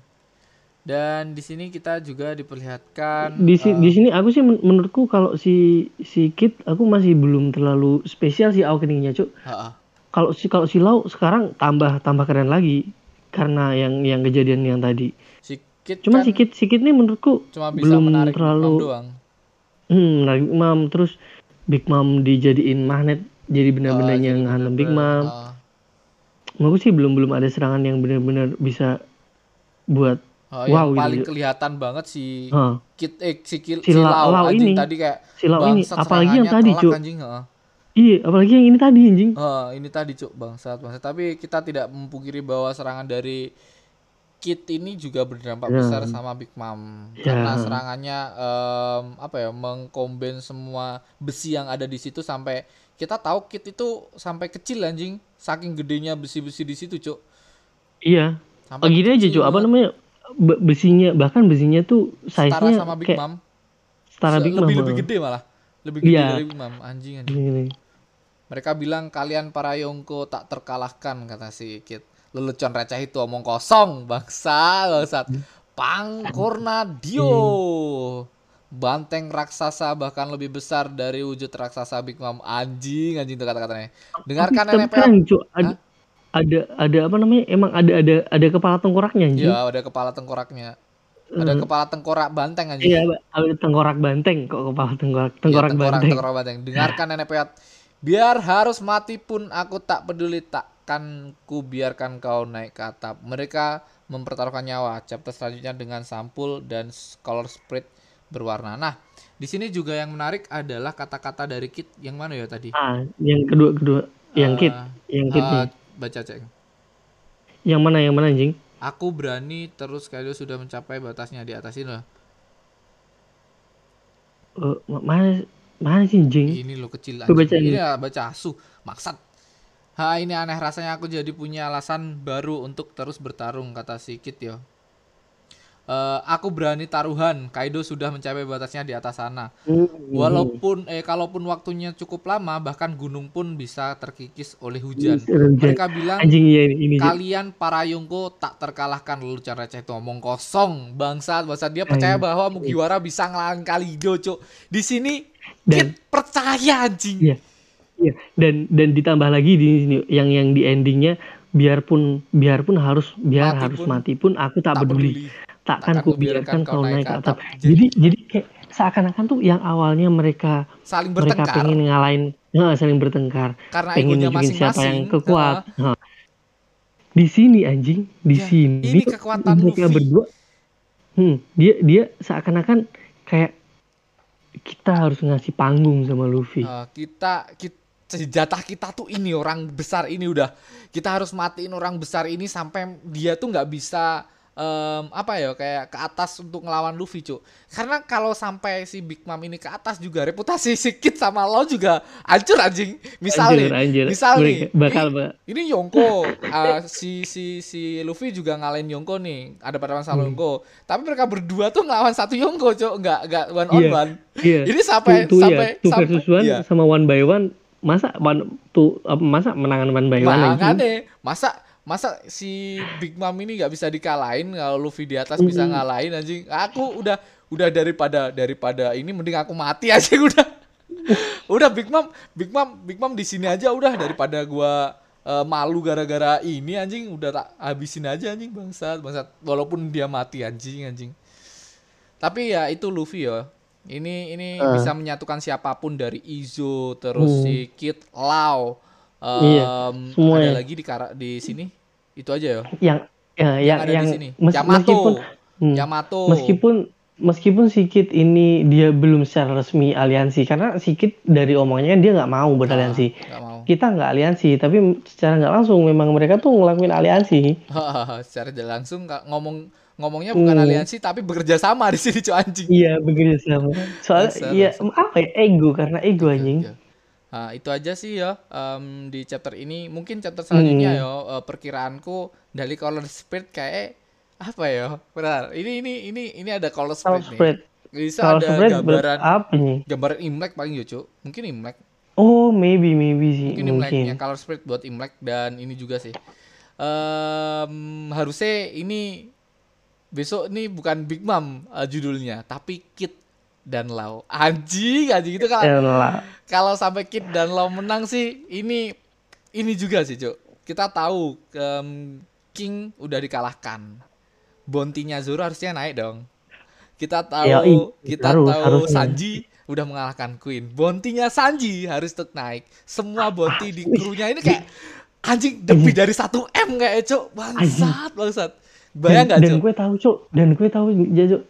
dan di sini kita juga diperlihatkan Di si- eh, di sini aku sih men- menurutku kalau si si Kid aku masih belum terlalu spesial sih awakeningnya, Cuk. ha-ha. Kalau si kalau si Lau sekarang tambah tambah keren lagi karena yang yang kejadian yang tadi. si Kit Cuman kan si Kid si Kid ini menurutku cuma bisa belum menarik terlalu doang hmm, menarik Big Mom terus Big Mom dijadiin magnet jadi benda-benda jadi yang hantam Big Mom. ah. Menurutku sih belum belum ada serangan yang benar-benar bisa buat Oh, Wow, yang gitu, paling gitu. kelihatan banget si Hah, Kit eh si, Kil, Si si Lau- Lau, anjing ini. tadi kayak si Lau ini apalagi yang tadi, heeh. Iya, apalagi yang ini tadi anjing. Oh, ini tadi cuk bangsat bangsat. Tapi kita tidak memungkiri bahwa serangan dari Kit ini juga berdampak Ya. besar sama Big Mom Ya. karena serangannya em, apa ya mengkomben semua besi yang ada di situ sampai kita tahu Kit itu sampai kecil anjing saking gedenya besi-besi di situ cuk. Iya. Sampai Oh, gini aja, Cuk. Apa namanya? be- besinya bahkan besinya tuh setara size-nya sama Big kayak Mom. setara Se- Big Mom. lebih lebih heeh. gede malah. Lebih gede Iya. dari Big Mom anjing anjing. Gini, gini. Mereka bilang kalian para Yongko tak terkalahkan kata si Kit. Lelucon receh itu omong kosong bangsa bangsat. Pangkurna Dio. Banteng raksasa bahkan lebih besar dari wujud raksasa Big Mom anjing anjing itu kata-katanya. Dengarkan Tapi. Cuk. Ada, ada ada apa namanya? Emang ada ada ada kepala tengkoraknya anjing. Ya, ada kepala tengkoraknya. Ada Eh, kepala tengkorak banteng anjing. Iya, ada tengkorak banteng kok kepala tengkorak tengkorak Iya, tengkorak, banteng. tengkorak banteng. Dengarkan nenek peot. Biar harus mati pun aku tak peduli takkan ku biarkan kau naik ke atap. Mereka mempertaruhkan nyawa. Chapter selanjutnya dengan sampul dan color spread berwarna. Nah, Di sini juga yang menarik adalah kata-kata dari Kit yang mana ya tadi? Ah, yang kedua kedua yang Eh, kit, yang kit nih. baca cek. Yang mana yang mana anjing? Aku berani terus Kaido sudah mencapai batasnya di atas ini loh. Eh, ma- mana mana sih anjing? Ini lo kecil anjing. baca Ini ini. ya baca asu. Maksat. Ha ini aneh rasanya aku jadi punya alasan baru untuk terus bertarung kata si Kit yo. Eh, aku berani taruhan. Kaido sudah mencapai batasnya di atas sana. Hmm, Walaupun eh kalaupun waktunya cukup lama bahkan gunung pun bisa terkikis oleh hujan. Hujan. Mereka bilang anjing iya ini ini. kalian para Yonko tak terkalahkan lalu cara receh itu ngomong kosong bangsat bangsat dia percaya Anjing. bahwa Mugiwara bisa ngelawan Kalido cuk di sini Dan- Kit percaya anjing Iya. Iya, dan dan ditambah lagi di sini yang yang di endingnya biarpun biarpun harus biar Mati harus pun mati pun aku tak, peduli. Takkan Takkan ku biarkan kau naik ke atap. Jadi, Jadi kayak seakan-akan tuh yang awalnya mereka saling mereka pengen ngalahin nah, saling bertengkar, karena pengen nunjukin siapa yang kekuat. Nah, di sini anjing, di Ya, sini ini kekuatan mereka Luffy. berdua. Hmm, dia dia seakan-akan kayak kita harus ngasih panggung sama Luffy. Eh, kita kita senjata kita tuh ini orang besar ini udah kita harus matiin orang besar ini sampai dia tuh nggak bisa em, apa ya kayak ke atas untuk ngelawan Luffy cuk karena kalau sampai si Big Mom ini ke atas juga reputasi si Kid sama lo juga hancur anjing misal Anjir, nih anjir. misal nih bakal ini, ini Yonko eh, si si si Luffy juga ngalahin Yonko nih ada pada masalah Hmm. Yonko tapi mereka berdua tuh ngelawan satu Yonko cuk nggak nggak one on Iya. one Iya. ini sampai Tuh- tuh sampai ya, two sampai versus one iya. sama one by one masa one tuh apa masa menangan one by one? Makanya masa masa si Big Mom ini nggak bisa dikalahin kalau Luffy di atas bisa Mm-mm. ngalahin anjing. Aku udah udah daripada daripada ini mending aku mati aja udah. udah Big Mom, Big Mom, Big Mom di sini aja udah daripada gua eh, malu gara-gara ini anjing udah tak habisin aja anjing bangsat bangsat walaupun dia mati anjing anjing. Tapi ya itu Luffy ya. Ini ini Ah. bisa menyatukan siapa pun dari Izo terus Hmm. si Kid Lau. Iya, Em, semuanya. ada lagi di kara- di sini. Itu aja ya. yang ya, yang ada yang di sini. mes- Yamato. meskipun hmm, Yamato. meskipun meskipun si Kid ini dia belum secara resmi aliansi karena si Kid dari omongnya dia nggak mau beraliansi Ah, nggak mau. kita nggak aliansi tapi secara nggak langsung memang mereka tuh ngelakuin aliansi Secara tidak langsung nggak ngomong ngomongnya bukan Hmm. aliansi tapi bekerja sama di sini cuy anjing. iya bekerja sama soalnya iya apa ya ego karena ego Oke, anjing oke. Nah, itu aja sih ya em, di chapter ini. Mungkin chapter selanjutnya Hmm. ya eh, perkiraanku dari color spread kayak apa ya? Benar. Ini ini ini ini ada color spread, spread nih. Bisa kalau ada spread gambaran apa nih gambaran Imlek paling ya, Cuk. Mungkin Imlek. oh maybe maybe sih Mungkin Imlek mungkin yang color spread buat Imlek dan ini juga sih. Em, harusnya ini besok ini bukan Big Mom eh, judulnya, tapi Kid dan Lau. Anjing, anjing itu kalau kalau sampai Kid dan Lau menang sih ini ini juga sih, Cuk. Kita tahu em, King udah dikalahkan. Bontinya Zoro harusnya naik dong. Kita tahu Yoi, kita harus, tahu harusnya. Sanji udah mengalahkan Queen. Bontinya Sanji harus tetap naik. Semua bonti di krunya ini kayak anjing lebih dari 1 M kayak, Cuk. Bangsat, bangsat. Bayang dan, gak, dan gue tahu cok dan gue tahu ya cok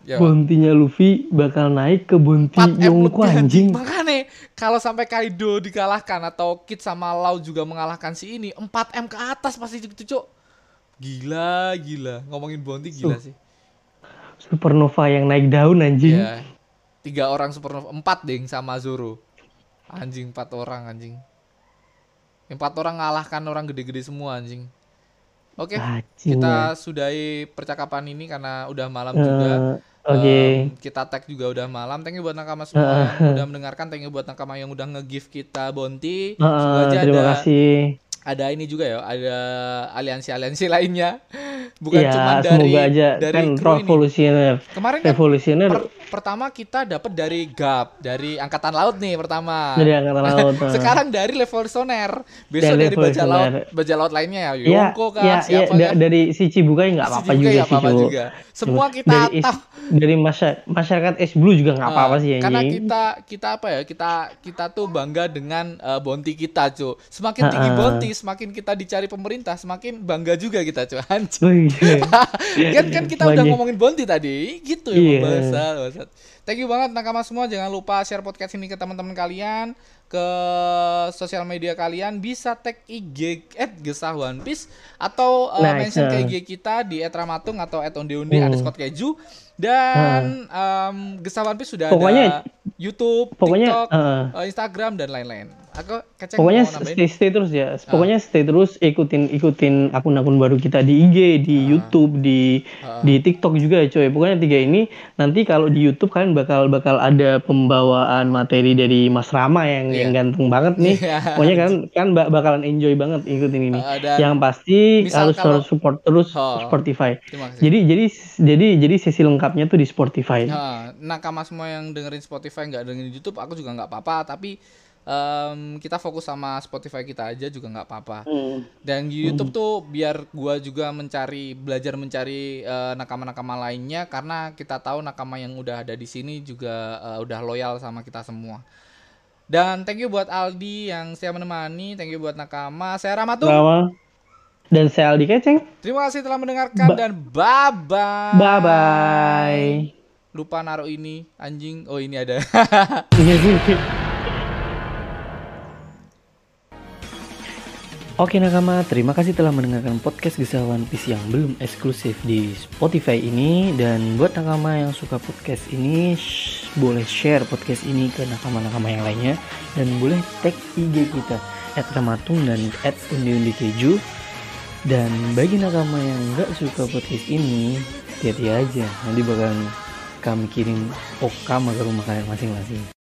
Ya, bontinya Luffy bakal naik ke bonti 4 M Yonko anjing. Makanya kalau sampai Kaido dikalahkan atau Kid sama Lau juga mengalahkan si ini, 4 M ke atas pasti gitu, Cuk. Gila, gila. Ngomongin Bonti gila sih. supernova yang naik daun anjing Ya. Tiga orang supernova, empat ding sama Zoro. Anjing empat orang anjing. Empat orang ngalahkan orang gede-gede semua anjing. Oke, Anjing, kita sudahi percakapan ini karena udah malam ya. juga. Eh, oke Em, kita tag juga udah malam. Thank you buat nakama semua yang udah mendengarkan. Thank you buat nakama yang udah nge-give kita Bonti. Eh, Semoga aja terima ada kasih ada ini juga ya, ada aliansi-aliansi lainnya. Bukan ya cuma dari semoga aja dari kan kru ini. revolusioner Kemarin kan revolusioner per- pertama kita dapat dari GAP, dari angkatan laut nih pertama. dari angkatan laut. Sekarang dari revolusioner. Besok Dari dari, baja laut, revolusioner. baja laut lainnya ya. ya Yonko ya, ya siapa da- kah? dari si Cibukai nggak apa-apa juga ya apa-apa Cuk. juga. Semua kita dari is- dari masya- masyarakat es blue juga nggak apa-apa Ah, sih Karena anjing kita kita apa ya? Kita kita tuh bangga dengan eh, bonti kita, Cuk. Semakin tinggi Ah, ah. bonti, semakin kita dicari pemerintah, semakin bangga juga kita. Anjing. Oh, iya. kan kan kita udah ngomongin bonti tadi. Gitu ya, Iya. bahasa, bahasa. Thank you banget nakama semua. Jangan lupa share podcast ini ke teman-teman kalian, ke sosial media kalian. Bisa tag IG at Gesah One Piece atau uh, Nah, mention ke nah. IG kita di @ramatung atau @ondeonde Hmm. underscore keju. Dan um, Gesah One Piece sudah Pokoknya- ada YouTube, pokoknya, TikTok, uh, Instagram dan lain-lain. Aku keceng Pokoknya stay stay terus ya. Pokoknya stay terus ikutin ikutin akun-akun baru kita di IG, di YouTube, di Ah. di TikTok juga ya coy. Pokoknya tiga ini nanti kalau di YouTube kalian bakal bakal ada pembawaan materi dari Mas Rama yang yang ganteng banget nih. Iya. Pokoknya kan kan bak- bakalan enjoy banget ikutin ini. Uh, yang pasti harus kalau- harus support terus Oh. Spotify. Jadi jadi jadi jadi sesi lengkapnya tuh di Spotify. Nah, nakama semua yang dengerin Spotify nggak dengerin YouTube, aku juga nggak apa-apa. Tapi em, kita fokus sama Spotify kita aja juga nggak apa-apa. Hmm. Dan di YouTube tuh biar gua juga mencari belajar mencari eh, nakama-nakama lainnya karena kita tahu nakama yang udah ada di sini juga eh, udah loyal sama kita semua. Dan thank you buat Aldi yang setia menemani, thank you buat nakama. Saya Ramatung. Rama dan saya Aldi Keceng. Terima kasih telah mendengarkan dan bye bye. Bye bye. Lupa naruh ini anjing. Oh ini ada. Oke nakama, terima kasih telah mendengarkan podcast Gesah One yang belum eksklusif di Spotify ini. Dan buat nakama yang suka podcast ini, shh, boleh share podcast ini ke nakama-nakama yang lainnya. Dan boleh tag IG kita, at Ramatung dan at Undi Keju Dan bagi nakama yang nggak suka podcast ini, hati-hati aja. Nanti bakalan kami kirim okama ke rumah kalian masing-masing